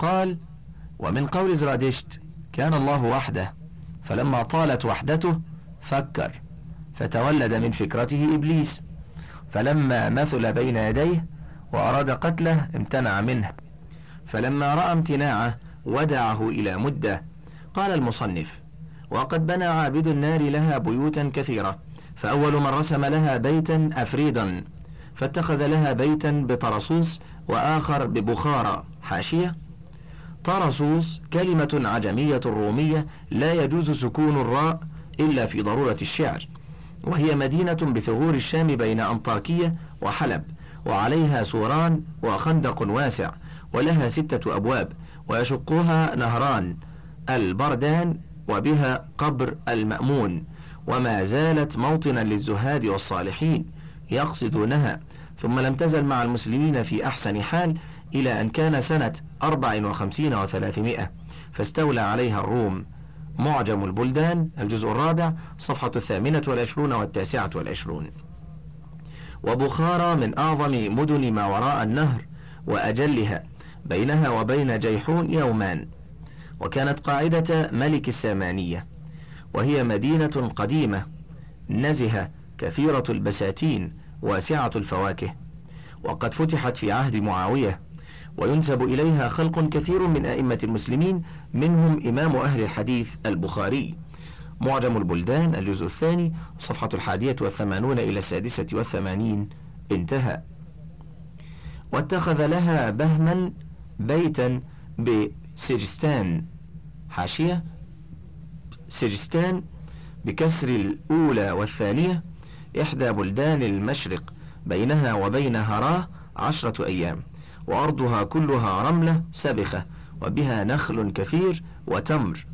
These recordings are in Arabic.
قال ومن قول زرادشت كان الله وحده فلما طالت وحدته فكر فتولد من فكرته إبليس فلما مثل بين يديه وأراد قتله امتنع منه فلما رأى امتناعه ودعه إلى مدة قال المصنف وقد بنى عابد النار لها بيوتا كثيرة فأول من رسم لها بيتا أفريدا فاتخذ لها بيتا بطرسوس وآخر ببخارى حاشية. طرسوس كلمة عجمية رومية لا يجوز سكون الراء إلا في ضرورة الشعر وهي مدينة بثغور الشام بين أنطاكية وحلب وعليها سوران وخندق واسع ولها ستة أبواب ويشقها نهران البردان وبها قبر المأمون وما زالت موطنا للزهاد والصالحين يقصدونها ثم لم تزل مع المسلمين في أحسن حال إلى أن كان سنة أربع وخمسين وثلاثمائة فاستولى عليها الروم معجم البلدان الجزء الرابع صفحة الثامنة والعشرون والتاسعة والعشرون. وبخارى من أعظم مدن ما وراء النهر وأجلها بينها وبين جيحون يومان وكانت قاعدة ملك السامانية وهي مدينة قديمة نزهة كثيرة البساتين واسعة الفواكه وقد فتحت في عهد معاوية وينسب إليها خلق كثير من أئمة المسلمين منهم إمام أهل الحديث البخاري. معجم البلدان الجزء الثاني صفحة الحادية والثمانون إلى السادسة والثمانين. انتهى. واتخذ لها بهما بيتا بسجستان. حاشية. سجستان بكسر الأولى والثانية. إحدى بلدان المشرق بينها وبين هراه عشرة أيام. وأرضها كلها رملة سبخة وبها نخل كثير وتمر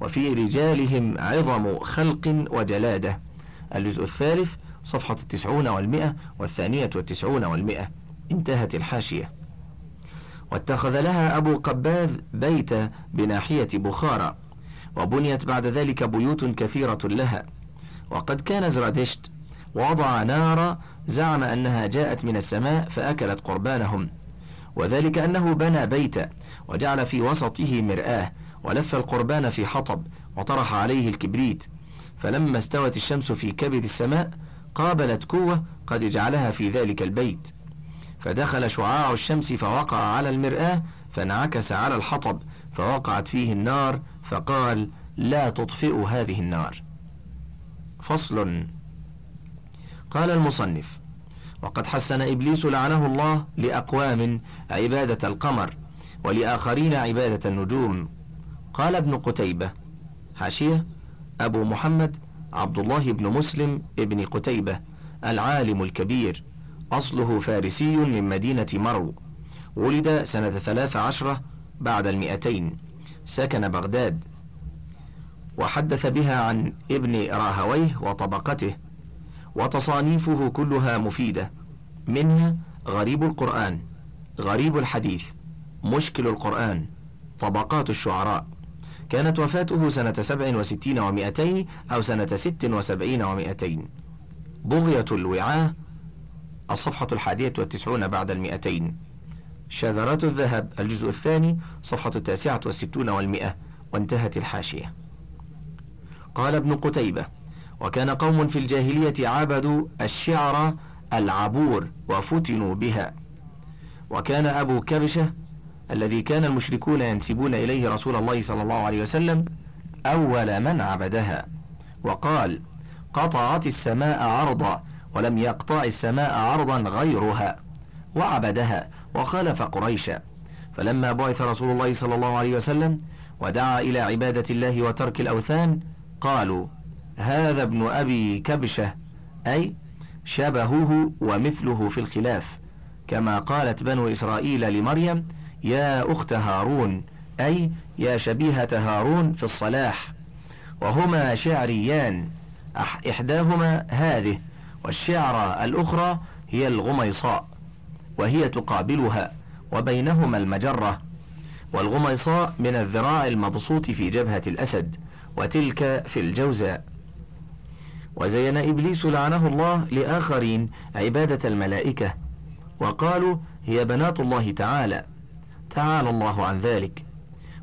وفي رجالهم عظم خلق وجلادة. الجزء الثالث صفحة التسعون والمئة والثانية والتسعون والمئة. انتهت الحاشية. واتخذ لها أبو قباذ بيت بناحية بخارى وبنيت بعد ذلك بيوت كثيرة لها. وقد كان زرادشت وضع نار زعم أنها جاءت من السماء فأكلت قربانهم. وذلك أنه بنى بيتا وجعل في وسطه مرآة ولف القربان في حطب وطرح عليه الكبريت. فلما استوت الشمس في كبد السماء قابلت قوة قد جعلها في ذلك البيت. فدخل شعاع الشمس فوقع على المرآة فانعكس على الحطب فوقعت فيه النار فقال لا تطفئوا هذه النار. فصل. قال المصنف وقد حسن إبليس لعنه الله لأقوام عبادة القمر ولآخرين عبادة النجوم. قال ابن قتيبة حاشية أبو محمد عبد الله بن مسلم ابن قتيبة العالم الكبير أصله فارسي من مدينة مرو. ولد سنة ثلاث عشرة بعد المئتين. سكن بغداد. وحدث بها عن ابن راهويه وطبقته. وتصانيفه كلها مفيدة. منها غريب القرآن غريب الحديث مشكل القرآن طبقات الشعراء. كانت وفاته سنة سبع وستين ومائتين أو سنة ست وسبعين ومائتين بغية الوعاء الصفحة الحادية والتسعون بعد المئتين. شذرات الذهب الجزء الثاني صفحة التاسعة والستون والمئة وانتهت الحاشية. قال ابن قتيبة وكان قوم في الجاهلية عبدوا الشعر العبور وفتنوا بها. وكان أبو كبشة الذي كان المشركون ينسبون إليه رسول الله صلى الله عليه وسلم أول من عبدها. وقال قطعت السماء عرضا ولم يقطع السماء عرضا غيرها. وعبدها وخالف قريشا. فلما بعث رسول الله صلى الله عليه وسلم ودعا إلى عبادة الله وترك الأوثان قالوا هذا ابن أبي كبشة أي شبهه ومثله في الخلاف كما قالت بنو إسرائيل لمريم يا أخت هارون أي يا شبيهة هارون في الصلاح وهما شعريان إحداهما هذه والشعرة الأخرى هي الغميصاء وهي تقابلها وبينهما المجرة والغميصاء من الذراع المبسوط في جبهة الأسد وتلك في الجوزاء. وزين إبليس لعنه الله لآخرين عبادة الملائكة. وقالوا هي بنات الله تعالى. تعالى الله عن ذلك.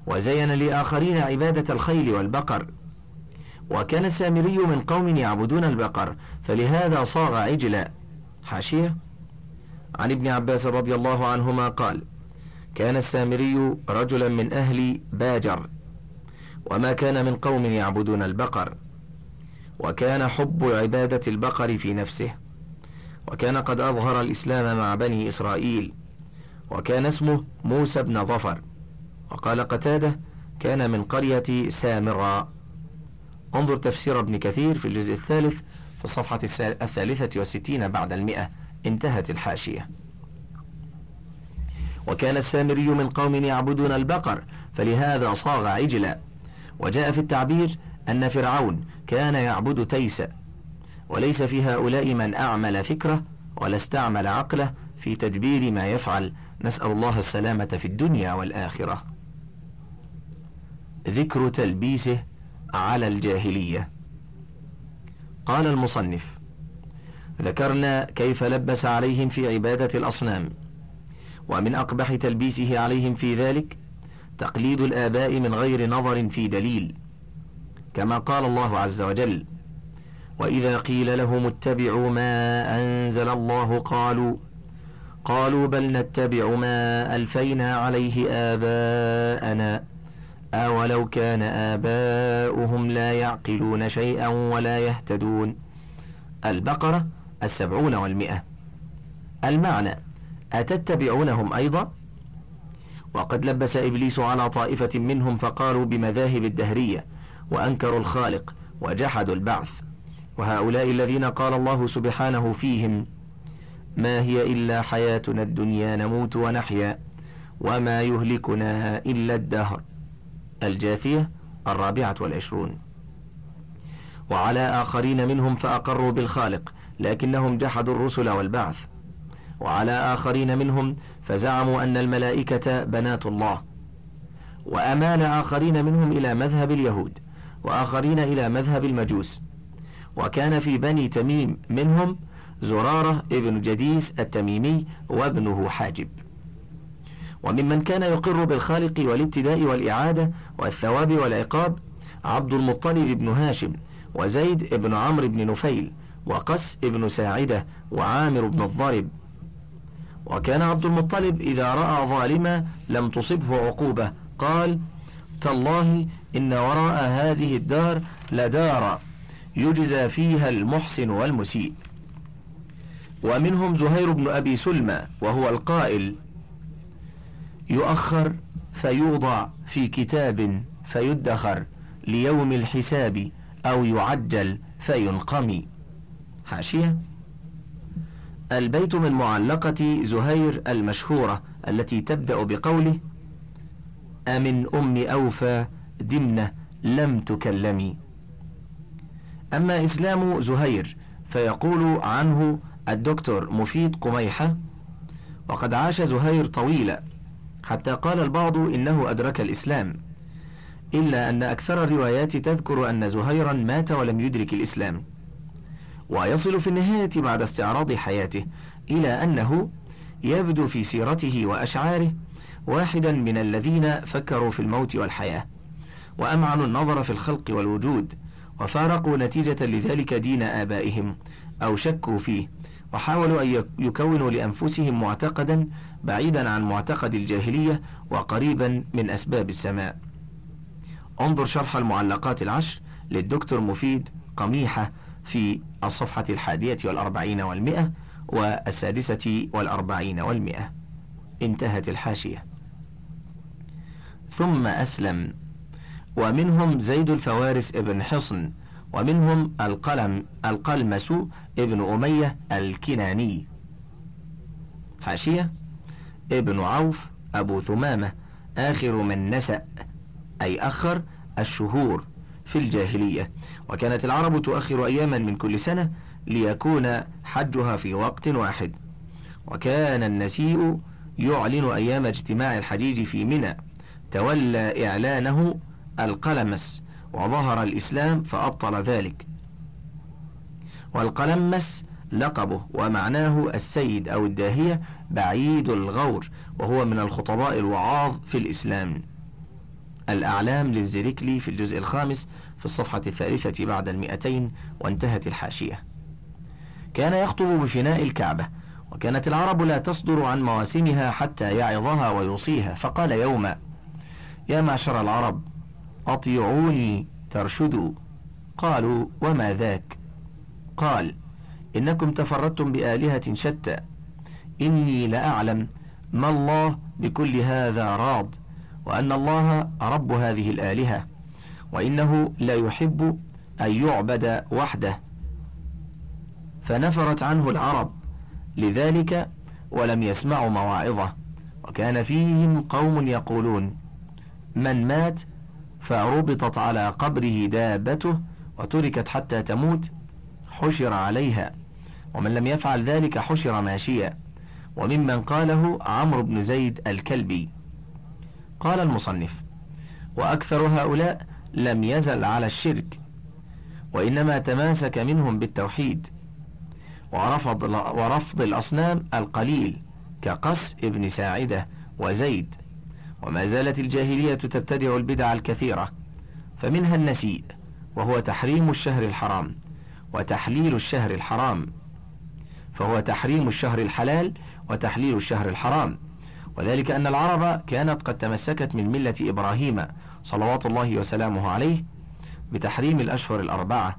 وزين لآخرين عبادة الخيل والبقر. وكان السامري من قوم يعبدون البقر فلهذا صاغ عجلا. حاشية. عن ابن عباس رضي الله عنهما قال كان السامري رجلا من أهل باجر. وما كان من قوم يعبدون البقر. وكان حب عبادة البقر في نفسه وكان قد أظهر الإسلام مع بني إسرائيل وكان اسمه موسى بن ظفر وقال قتادة كان من قرية سامراء انظر تفسير ابن كثير في الجزء الثالث في الصفحة الثالثة والستين بعد المئة انتهت الحاشية. وكان السامري من قوم يعبدون البقر فلهذا صاغ عجلا. وجاء في التعبير أن فرعون كان يعبد تيسا وليس في هؤلاء من أعمل فكرة ولا استعمل عقله في تدبير ما يفعل. نسأل الله السلامة في الدنيا والآخرة. ذكر تلبيسه على الجاهلية. قال المصنف ذكرنا كيف لبس عليهم في عبادة الأصنام ومن أقبح تلبيسه عليهم في ذلك تقليد الآباء من غير نظر في دليل. كما قال الله عز وجل وإذا قيل لهم اتبعوا ما أنزل الله قالوا قالوا بل نتبع ما ألفينا عليه آباءنا أولو كان آباؤهم لا يعقلون شيئا ولا يهتدون. البقرة السبعون والمئة. المعنى أتتبعونهم أيضا؟ وقد لبس إبليس على طائفة منهم فقالوا بمذاهب الدهرية وأنكروا الخالق وجحدوا البعث. وهؤلاء الذين قال الله سبحانه فيهم ما هي إلا حياتنا الدنيا نموت ونحيا وما يهلكنا إلا الدهر. الجاثية الرابعة والعشرون. وعلى آخرين منهم فأقروا بالخالق لكنهم جحدوا الرسل والبعث. وعلى آخرين منهم فزعموا أن الملائكة بنات الله. وأمال آخرين منهم إلى مذهب اليهود. وآخرين إلى مذهب المجوس. وكان في بني تميم منهم زرارة ابن جديس التميمي وابنه حاجب. وممن كان يقر بالخالق والابتداء والإعادة والثواب والعقاب عبد المطلب بن هاشم وزيد بن عمرو بن نفيل وقس بن ساعدة وعامر بن الضرب وكان عبد المطلب إذا رأى ظالما لم تصبه عقوبة قال تالله إن وراء هذه الدار لدار يجزى فيها المحسن والمسيء. ومنهم زهير بن أبي سلمى وهو القائل يؤخر فيوضع في كتاب فيدخر ليوم الحساب أو يعجل فينقمي. حاشية. البيت من معلقة زهير المشهورة التي تبدأ بقوله أمن أم أوفى دمنة لم تكلمي. أما إسلام زهير فيقول عنه الدكتور مفيد قميحة وقد عاش زهير طويلا حتى قال البعض إنه أدرك الإسلام إلا أن أكثر الروايات تذكر أن زهيرا مات ولم يدرك الإسلام ويصل في النهاية بعد استعراض حياته إلى أنه يبدو في سيرته وأشعاره واحدا من الذين فكروا في الموت والحياة وأمعنوا النظر في الخلق والوجود وفارقوا نتيجة لذلك دين آبائهم أو شكوا فيه وحاولوا أن يكونوا لأنفسهم معتقدا بعيدا عن معتقد الجاهلية وقريبا من أسباب السماء. انظر شرح المعلقات العشر للدكتور مفيد قميحة في الصفحة الحادية والأربعين والمئة والسادسة والأربعين والمئة. انتهت الحاشية. ثم أسلم. ومنهم زيد الفوارس ابن حصن ومنهم القلم القلمس ابن أمية الكناني. حاشية. ابن عوف أبو ثمامة آخر من نسأ أي أخر الشهور في الجاهلية. وكانت العرب تؤخر أياما من كل سنة ليكون حجها في وقت واحد. وكان النسيء يعلن أيام اجتماع الحجيج في منى. تولى إعلانه القلمس وظهر الإسلام فأبطل ذلك. والقلمس لقبه ومعناه السيد أو الداهية بعيد الغور وهو من الخطباء الوعاظ في الإسلام. الأعلام للزركلي في الجزء الخامس في الصفحة الثالثة بعد المئتين وانتهت الحاشية. كان يخطب بفناء الكعبة وكانت العرب لا تصدر عن مواسمها حتى يعظها ويوصيها فقال يوما يا معشر العرب أطيعوني ترشدوا. قالوا وما ذاك؟ قال إنكم تفردتم بآلهة شتى. إني لأعلم ما الله بكل هذا راض وأن الله رب هذه الآلهة وإنه لا يحب أن يعبد وحده. فنفرت عنه العرب لذلك ولم يسمعوا مواعظه وكان فيهم قوم يقولون من مات فربطت على قبره دابته وتركت حتى تموت حشر عليها. ومن لم يفعل ذلك حشر ماشيا. وممن قاله عمرو بن زيد الكلبي. قال المصنف وأكثر هؤلاء لم يزل على الشرك وإنما تماسك منهم بالتوحيد. ورفض, ورفض الأصنام القليل كقس ابن ساعدة وزيد. وما زالت الجاهلية تبتدع البدع الكثيرة فمنها النسيء وهو تحريم الشهر الحرام وتحليل الشهر الحرام. فهو تحريم الشهر الحلال وتحليل الشهر الحرام. وذلك أن العرب كانت قد تمسكت من ملة إبراهيم صلوات الله وسلامه عليه بتحريم الأشهر الأربعة.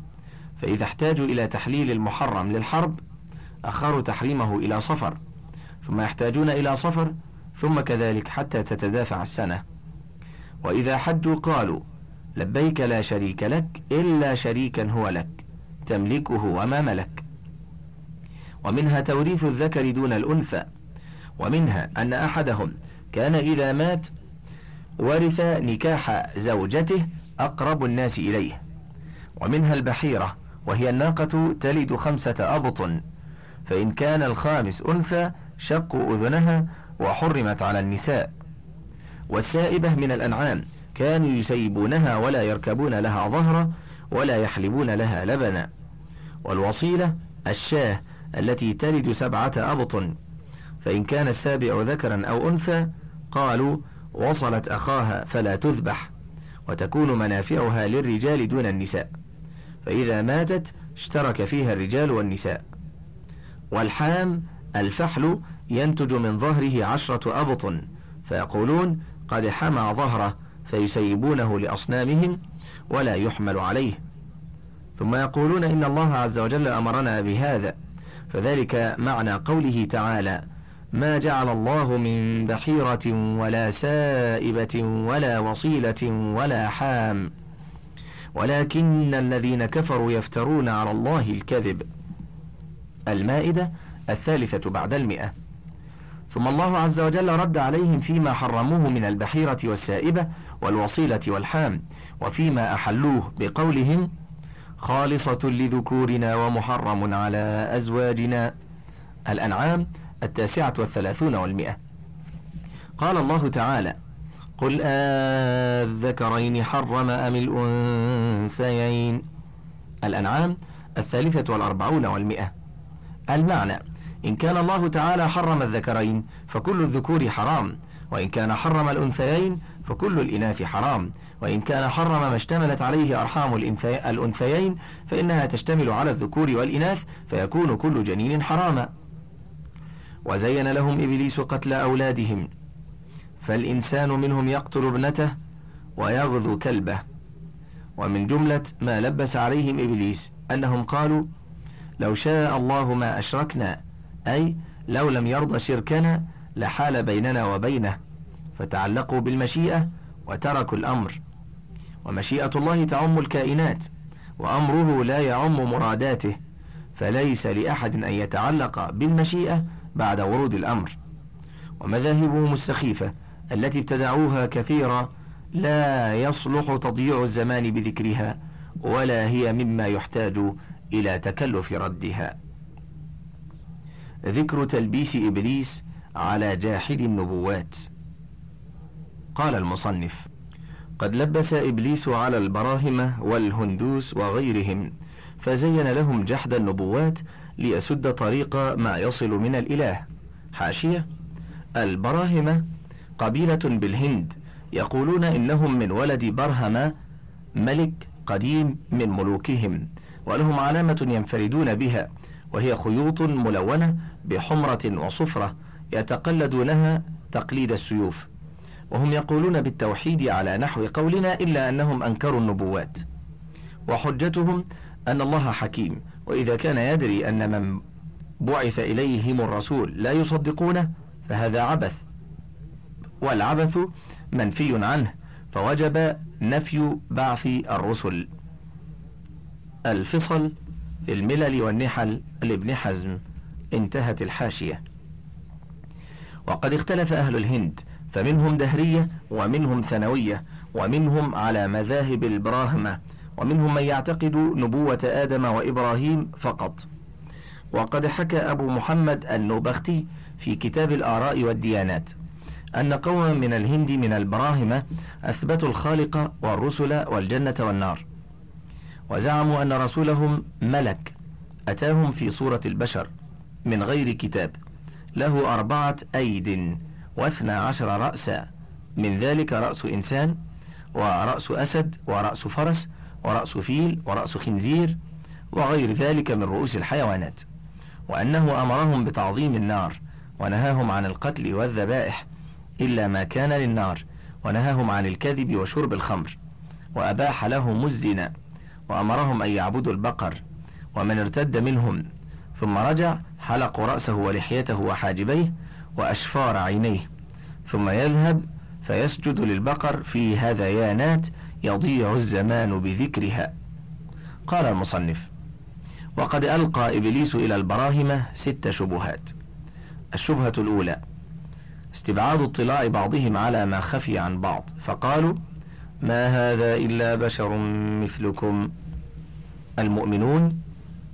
فإذا احتاجوا إلى تحليل المحرم للحرب أخروا تحريمه إلى صفر. ثم يحتاجون إلى صفر ثم كذلك حتى تتدافع السنة. وإذا حجوا قالوا لبيك لا شريك لك إلا شريكا هو لك تملكه وما ملك. ومنها توريث الذكر دون الأنثى ومنها أن أحدهم كان إذا مات ورث نكاح زوجته أقرب الناس إليه. ومنها البحيرة وهي الناقة تلد خمسة أبطن فإن كان الخامس أنثى شقوا أذنها وحرمت على النساء. والسائبة من الأنعام كانوا يسيبونها ولا يركبون لها ظهرا ولا يحلبون لها لبنا. والوصيلة الشاة التي تلد سبعة أبطن فإن كان السابع ذكرا أو أنثى قالوا وصلت أخاها فلا تذبح وتكون منافعها للرجال دون النساء. فإذا ماتت اشترك فيها الرجال والنساء. والحام الفحل ينتج من ظهره عشرة أبط فيقولون قد حمى ظهره فيسيبونه لأصنامهم ولا يحمل عليه. ثم يقولون إن الله عز وجل أمرنا بهذا فذلك معنى قوله تعالى ما جعل الله من بحيرة ولا سائبة ولا وصيلة ولا حام ولكن الذين كفروا يفترون على الله الكذب. المائدة الثالثة بعد المئة. ثم الله عز وجل رد عليهم فيما حرموه من البحيرة والسائبة والوصيلة والحام وفيما أحلوه بقولهم خالصة لذكورنا ومحرم على أزواجنا. الأنعام التاسعة والثلاثون والمئة. قال الله تعالى قل أذكرين حرم أم الأنثيين. الأنعام الثالثة والأربعون والمئة. المعنى إن كان الله تعالى حرم الذكرين فكل الذكور حرام وإن كان حرم الأنثيين فكل الإناث حرام وإن كان حرم ما اشتملت عليه أرحام الأنثيين فإنها تشتمل على الذكور والإناث فيكون كل جنين حراما. وزين لهم إبليس قتل أولادهم فالإنسان منهم يقتل ابنته ويغذو كلبه. ومن جملة ما لبس عليهم إبليس أنهم قالوا لو شاء الله ما أشركنا أي لو لم يرضى شركنا لحال بيننا وبينه فتعلقوا بالمشيئة وتركوا الأمر. ومشيئة الله تعم الكائنات وأمره لا يعم مراداته فليس لأحد أن يتعلق بالمشيئة بعد ورود الأمر. ومذاهبهم السخيفة التي ابتدعوها كثيرا لا يصلح تضييع الزمان بذكرها ولا هي مما يحتاج إلى تكلف ردها. ذكر تلبيس إبليس على جاحد النبوات. قال المصنف قد لبس إبليس على البراهمة والهندوس وغيرهم فزين لهم جحد النبوات ليسد طريق ما يصل من الإله. حاشية البراهمة قبيلة بالهند يقولون إنهم من ولد برهمة ملك قديم من ملوكهم ولهم علامة ينفردون بها وهي خيوط ملونة بحمرة وصفرة يتقلدونها تقليد السيوف. وهم يقولون بالتوحيد على نحو قولنا إلا أنهم أنكروا النبوات. وحجتهم أن الله حكيم. وإذا كان يدري أن من بعث إليهم الرسول لا يصدقونه فهذا عبث. والعبث منفي عنه. فوجب نفي بعث الرسل. الفصل الملل والنحل لابن حزم انتهت الحاشية. وقد اختلف أهل الهند فمنهم دهرية ومنهم ثانوية ومنهم على مذاهب البراهمة ومنهم من يعتقد نبوة آدم وإبراهيم فقط. وقد حكى أبو محمد النوبختي في كتاب الآراء والديانات أن قوما من الهند من البراهمة أثبتوا الخالق والرسل والجنة والنار. وزعموا أن رسولهم ملك. أتاهم في صورة البشر من غير كتاب. له أربعة أيد واثنى عشر رأسا. من ذلك رأس إنسان ورأس أسد ورأس فرس ورأس فيل ورأس خنزير وغير ذلك من رؤوس الحيوانات. وأنه أمرهم بتعظيم النار ونهاهم عن القتل والذبائح إلا ما كان للنار ونهاهم عن الكذب وشرب الخمر. وأباح لهم الزنا. وأمرهم أن يعبدوا البقر ومن ارتد منهم ثم رجع حلقوا رأسه ولحيته وحاجبيه وأشفار عينيه ثم يذهب فيسجد للبقر في هذيانات يضيع الزمان بذكرها. قال المصنف وقد ألقى إبليس إلى البراهمة ست شبهات. الشبهة الأولى استبعاد اطلاع بعضهم على ما خفي عن بعض فقالوا ما هذا إلا بشر مثلكم. المؤمنون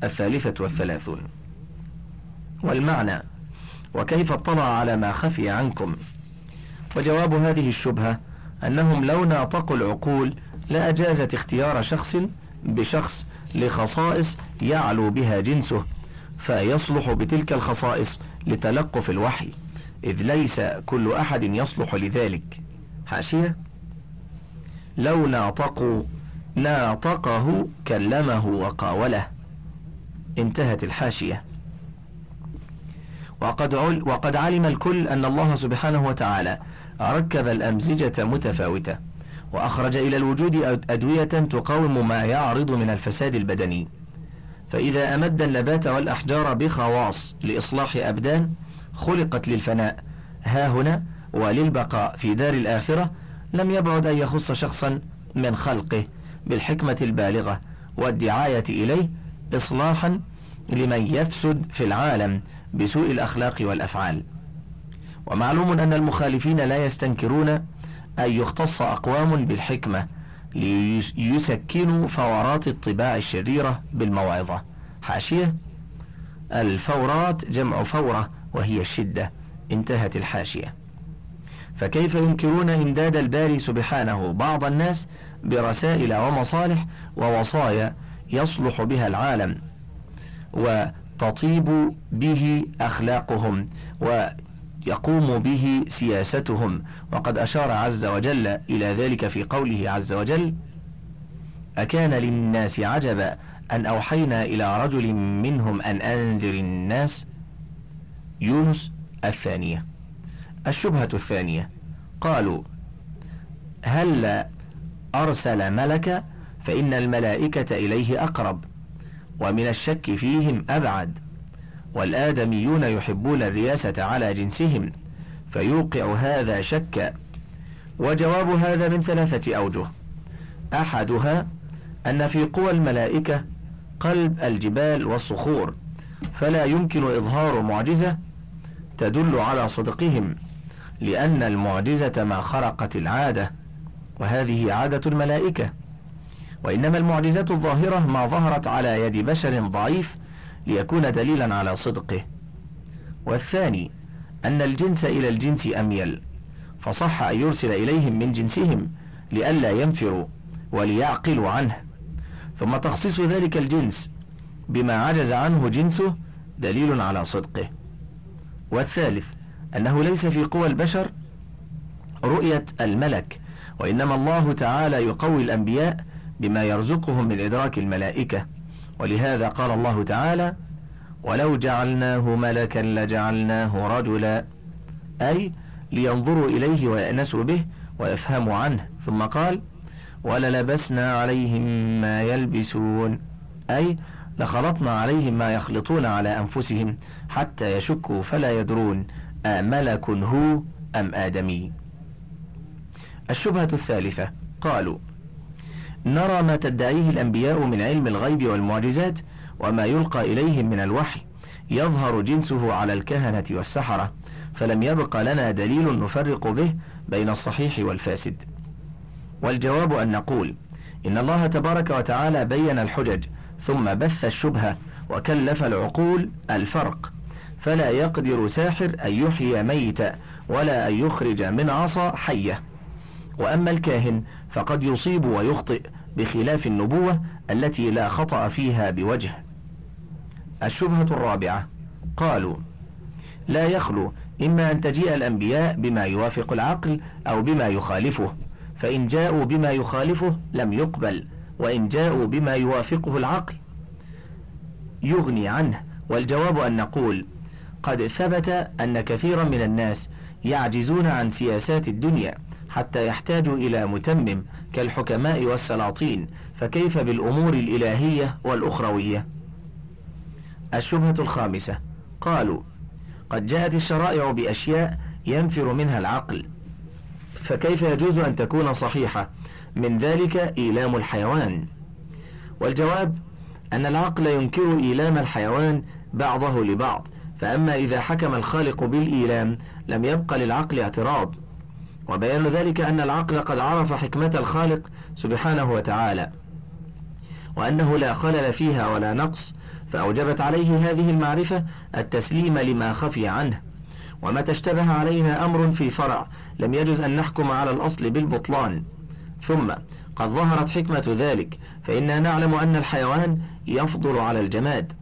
الثالثة والثلاثون. والمعنى وكيف اطلع على ما خفي عنكم؟ وجواب هذه الشبهة أنهم لو ناطقوا العقول لأجازت اختيار شخص بشخص لخصائص يعلو بها جنسه فيصلح بتلك الخصائص لتلقف الوحي إذ ليس كل أحد يصلح لذلك. حاشية؟ لو ناطقوا ناطقه كلمه وقاوله. انتهت الحاشية. وقد, عل وقد علم الكل أن الله سبحانه وتعالى ركب الأمزجة متفاوتة وأخرج إلى الوجود أدوية تقاوم ما يعرض من الفساد البدني. فإذا أمد النبات والأحجار بخواص لإصلاح أبدان خلقت للفناء ها هنا وللبقاء في دار الآخرة لم يبعد أن يخص شخصا من خلقه بالحكمة البالغة والدعاية إليه إصلاحا لمن يفسد في العالم بسوء الأخلاق والأفعال. ومعلوم أن المخالفين لا يستنكرون أن يختص أقوام بالحكمة ليسكنوا فورات الطباع الشريرة بالموعظة. حاشية؟ الفورات جمع فورة وهي الشدة. انتهت الحاشية. فكيف ينكرون إمداد الباري سبحانه؟ بعض الناس برسائل ومصالح ووصايا يصلح بها العالم وتطيب به أخلاقهم ويقوم به سياستهم. وقد أشار عز وجل إلى ذلك في قوله عز وجل أكان للناس عجبا أن أوحينا إلى رجل منهم أن أنذر الناس. يونس الثانية. الشبهة الثانية. قالوا هل أرسل ملك فإن الملائكة إليه أقرب ومن الشك فيهم أبعد والآدميون يحبون الرياسة على جنسهم فيوقع هذا شكا. وجواب هذا من ثلاثة أوجه. أحدها أن في قوى الملائكة قلب الجبال والصخور فلا يمكن إظهار معجزة تدل على صدقهم. لأن المعجزة ما خرقت العادة وهذه عادة الملائكة. وإنما المعجزة الظاهرة ما ظهرت على يد بشر ضعيف ليكون دليلا على صدقه. والثاني أن الجنس إلى الجنس أميل فصح أن يرسل إليهم من جنسهم لئلا ينفروا وليعقلوا عنه. ثم تخصيص ذلك الجنس بما عجز عنه جنسه دليل على صدقه. والثالث أنه ليس في قوى البشر رؤية الملك وإنما الله تعالى يقوي الأنبياء بما يرزقهم من إدراك الملائكة. ولهذا قال الله تعالى ولو جعلناه ملكا لجعلناه رجلا أي لينظروا إليه ويأنسوا به ويفهموا عنه. ثم قال وللبسنا عليهم ما يلبسون أي لخلطنا عليهم ما يخلطون على أنفسهم حتى يشكوا فلا يدرون. أملك هو أم آدمي؟ الشبهة الثالثة قالوا نرى ما تدعيه الأنبياء من علم الغيب والمعجزات وما يلقى إليهم من الوحي يظهر جنسه على الكهنة والسحرة فلم يبق لنا دليل نفرق به بين الصحيح والفاسد. والجواب أن نقول إن الله تبارك وتعالى بين الحجج ثم بث الشبهة وكلف العقول الفرق. فلا يقدر ساحر أن يحيي ميتا ولا أن يخرج من عصا حية. وأما الكاهن فقد يصيب ويخطئ بخلاف النبوة التي لا خطأ فيها بوجه. الشبهة الرابعة. قالوا لا يخلو إما أن تجيء الأنبياء بما يوافق العقل أو بما يخالفه فإن جاءوا بما يخالفه لم يقبل وإن جاءوا بما يوافقه العقل يغني عنه. والجواب أن نقول قد ثبت أن كثيرا من الناس يعجزون عن سياسات الدنيا حتى يحتاجوا إلى متمم كالحكماء والسلاطين فكيف بالأمور الإلهية والأخروية؟ الشبهة الخامسة قالوا قد جاءت الشرائع بأشياء ينفر منها العقل فكيف يجوز أن تكون صحيحة؟ من ذلك إيلام الحيوان. والجواب أن العقل ينكر إيلام الحيوان بعضه لبعض فأما إذا حكم الخالق بالإيلام لم يبق للعقل اعتراض. وبيان ذلك أن العقل قد عرف حكمة الخالق سبحانه وتعالى. وأنه لا خلل فيها ولا نقص فأوجبت عليه هذه المعرفة التسليم لما خفي عنه. ومتى اشتبه علينا أمر في فرع لم يجز أن نحكم على الأصل بالبطلان. ثم قد ظهرت حكمة ذلك فإنا نعلم أن الحيوان يفضل على الجماد.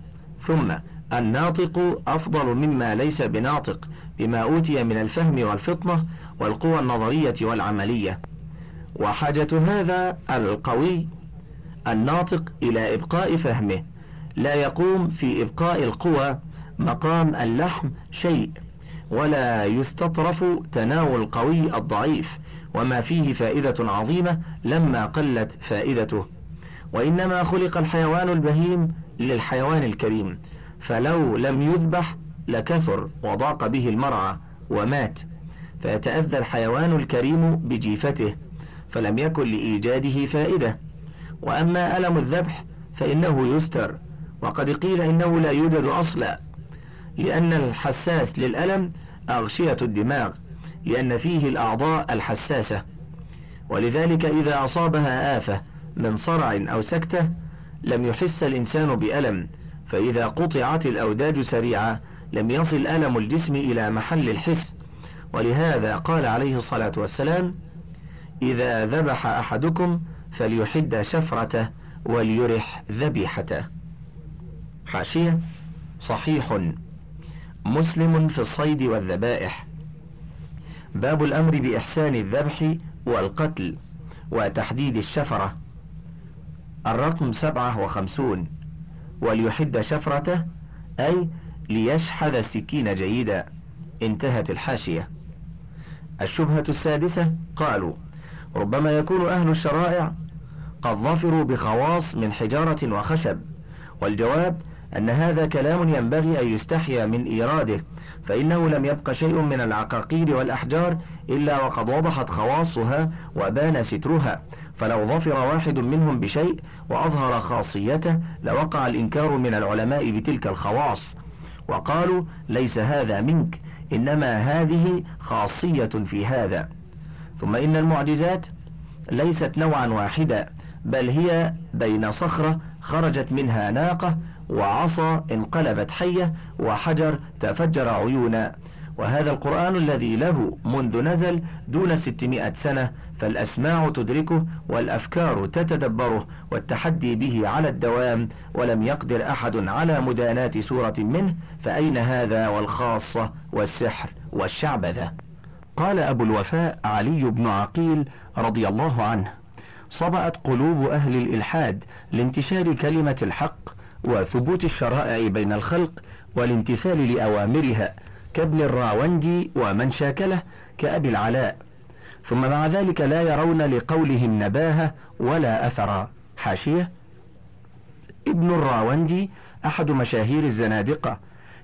ثم الناطق أفضل مما ليس بناطق بما أوتي من الفهم والفطنة والقوى النظرية والعملية. وحاجة هذا القوي الناطق إلى إبقاء فهمه. لا يقوم في إبقاء القوى مقام اللحم شيء ولا يستطرف تناول القوي الضعيف. وما فيه فائدة عظيمة لما قلت فائدته. وإنما خلق الحيوان البهيم للحيوان الكريم. فلو لم يذبح لكثر وضاق به المرعى ومات فيتأذى الحيوان الكريم بجيفته فلم يكن لإيجاده فائدة. وأما ألم الذبح فإنه يستر وقد قيل إنه لا يوجد أصلا لأن الحساس للألم أغشية الدماغ لأن فيه الأعضاء الحساسة. ولذلك إذا أصابها آفة من صرع أو سكتة لم يحس الإنسان بألم. فإذا قطعت الأوداج سريعة لم يصل ألم الجسم إلى محل الحس. ولهذا قال عليه الصلاة والسلام إذا ذبح أحدكم فليحد شفرته وليرح ذبيحته. حاشية صحيح. مسلم في الصيد والذبائح. باب الأمر بإحسان الذبح والقتل وتحديد الشفرة. الرقم سبعة وخمسون. وليحد شفرته أي ليشحذ السكين جيدا. انتهت الحاشية. الشبهة السادسة قالوا ربما يكون أهل الشرائع قد ظفروا بخواص من حجارة وخشب والجواب أن هذا كلام ينبغي أن يستحيا من إيراده فإنه لم يبق شيء من العقاقير والأحجار إلا وقد وضحت خواصها وبان سترها. فلو ظفر واحد منهم بشيء وأظهر خاصيته لوقع الإنكار من العلماء بتلك الخواص وقالوا ليس هذا منك إنما هذه خاصية في هذا. ثم إن المعجزات ليست نوعا واحدا بل هي بين صخرة خرجت منها ناقة وعصا انقلبت حية وحجر تفجر عيونا. وهذا القرآن الذي له منذ نزل دون ستمائة سنة فالأسماع تدركه والأفكار تتدبره والتحدي به على الدوام ولم يقدر أحد على مداناة سورة منه فأين هذا والخاصة والسحر والشعبذة؟ قال أبو الوفاء علي بن عقيل رضي الله عنه صبأت قلوب أهل الإلحاد لانتشار كلمة الحق وثبوت الشرائع بين الخلق والامتثال لأوامرها كابن الراوندي ومن شاكله كأبي العلاء. ثم مع ذلك لا يرون لقولهم نباهة ولا أثرا. حاشية. ابن الراوندي أحد مشاهير الزنادقة.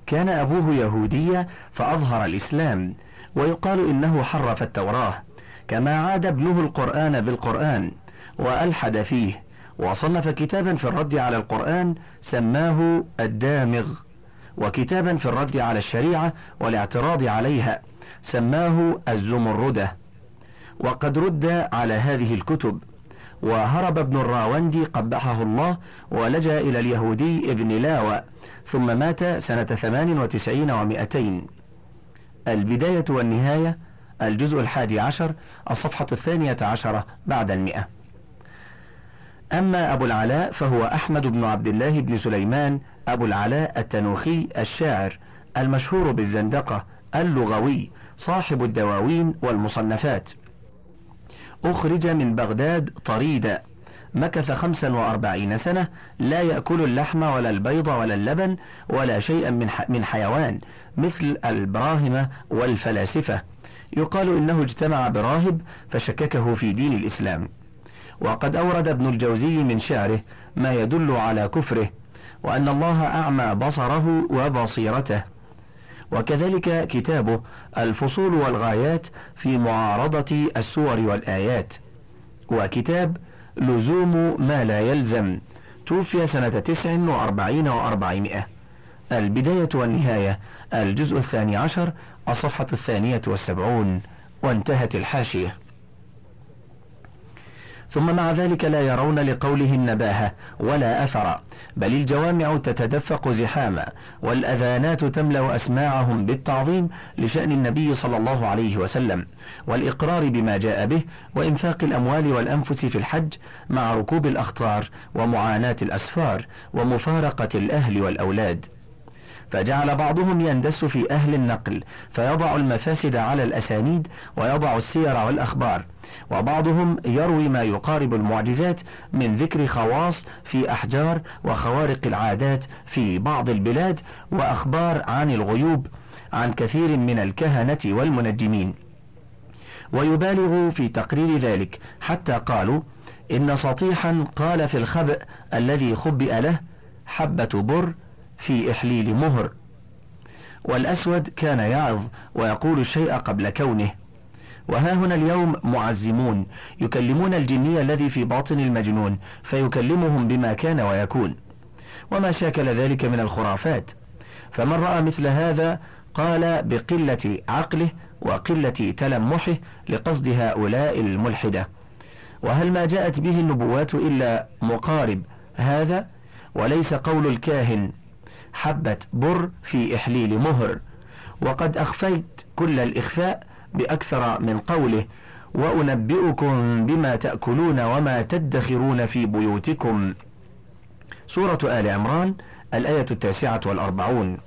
كان أبوه يهوديا فأظهر الإسلام ويقال إنه حرف التوراة كما عاد ابنه القرآن بالقرآن وألحد فيه وصنف كتابا في الرد على القرآن سماه الدامغ وكتابا في الرد على الشريعة والاعتراض عليها سماه الزمردة وقد رد على هذه الكتب. وهرب ابن الراوندي قبحه الله ولجأ إلى اليهودي ابن لاوى ثم مات سنة ثمان وتسعين ومائتين البداية والنهاية الجزء الحادي عشر الصفحة الثانية عشرة بعد المئة. أما أبو العلاء فهو أحمد بن عبد الله بن سليمان أبو العلاء التنوخي الشاعر المشهور بالزندقة اللغوي صاحب الدواوين والمصنفات. أخرج من بغداد طريدا. مكث خمسا وأربعين سنة لا يأكل اللحم ولا البيض ولا اللبن ولا شيئا من, من حيوان مثل البراهمة والفلاسفة. يقال إنه اجتمع براهب فشككه في دين الإسلام. وقد أورد ابن الجوزي من شعره ما يدل على كفره وأن الله أعمى بصره وبصيرته. وكذلك كتابه الفصول والغايات في معارضة السور والآيات. وكتاب لزوم ما لا يلزم توفي سنة تسع وأربعين وأربعمائة. البداية والنهاية الجزء الثاني عشر الصفحة الثانية والسبعون وانتهت الحاشية. ثم مع ذلك لا يرون لقوله النباهة ولا أثر بل الجوامع تتدفق زحاما والأذانات تملأ أسماعهم بالتعظيم لشأن النبي صلى الله عليه وسلم والإقرار بما جاء به وإنفاق الأموال والأنفس في الحج مع ركوب الأخطار ومعاناة الأسفار ومفارقة الأهل والأولاد. فجعل بعضهم يندس في أهل النقل فيضع المفاسد على الأسانيد ويضع السير والأخبار وبعضهم يروي ما يقارب المعجزات من ذكر خواص في أحجار وخوارق العادات في بعض البلاد وأخبار عن الغيوب عن كثير من الكهنة والمنجمين. ويبالغ في تقرير ذلك حتى قالوا إن سطيحا قال في الخبأ الذي خبئ له حبة بر في إحليل مهر. والأسود كان يعظ ويقول الشيء قبل كونه. وها هنا اليوم معزمون يكلمون الجني الذي في باطن المجنون فيكلمهم بما كان ويكون. وما شاكل ذلك من الخرافات. فمن رأى مثل هذا قال بقلة عقله وقلة تلمحه لقصد هؤلاء الملحدة. وهل ما جاءت به النبوات إلا مقارب هذا؟ وليس قول الكاهن حبة بر في إحليل مهر. وقد أخفيت كل الإخفاء بأكثر من قوله وأنبئكم بما تأكلون وما تدخرون في بيوتكم. سورة آل عمران الآية التاسعة والأربعون.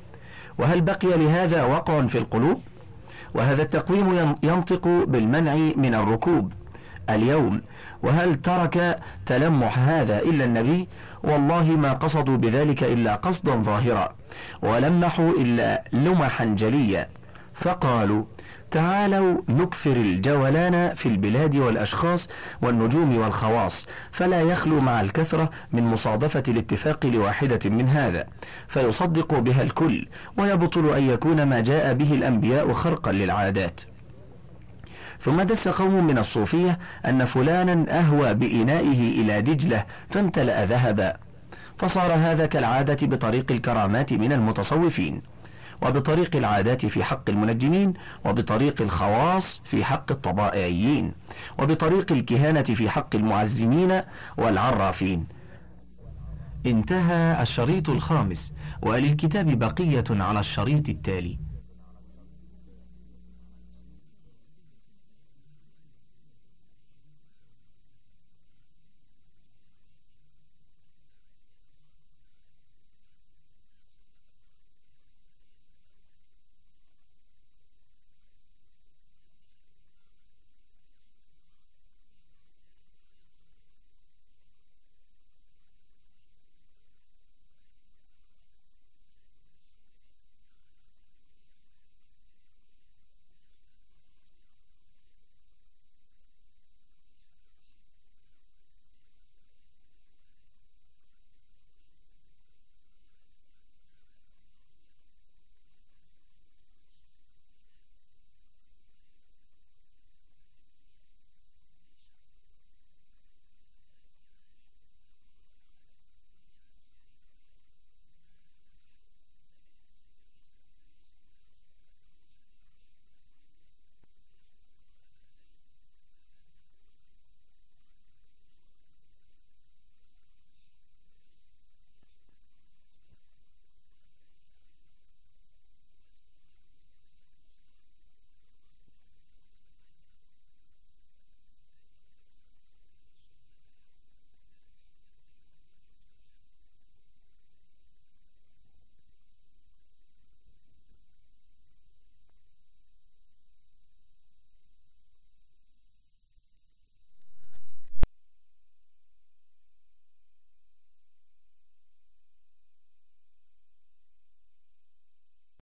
وهل بقي لهذا وقع في القلوب؟ وهذا التقويم ينطق بالمنع من الركوب. اليوم. وهل ترك تلمح هذا إلا النبي؟ والله ما قصدوا بذلك إلا قصدا ظاهرا. ولمحوا إلا لمحا جليا. فقالوا تعالوا نكثر الجولان في البلاد والأشخاص والنجوم والخواص فلا يخلو مع الكثرة من مصادفة الاتفاق لواحدة من هذا. فيصدق بها الكل ويبطل أن يكون ما جاء به الأنبياء خرقا للعادات. ثم دس قوم من الصوفية أن فلانا أهوى بإنائه إلى دجلة فامتلأ ذهبا فصار هذا كالعادة بطريق الكرامات من المتصوفين وبطريق العادات في حق المنجمين وبطريق الخواص في حق الطبائعيين وبطريق الكهانة في حق المعزمين والعرافين. انتهى الشريط الخامس وللكتاب بقية على الشريط التالي.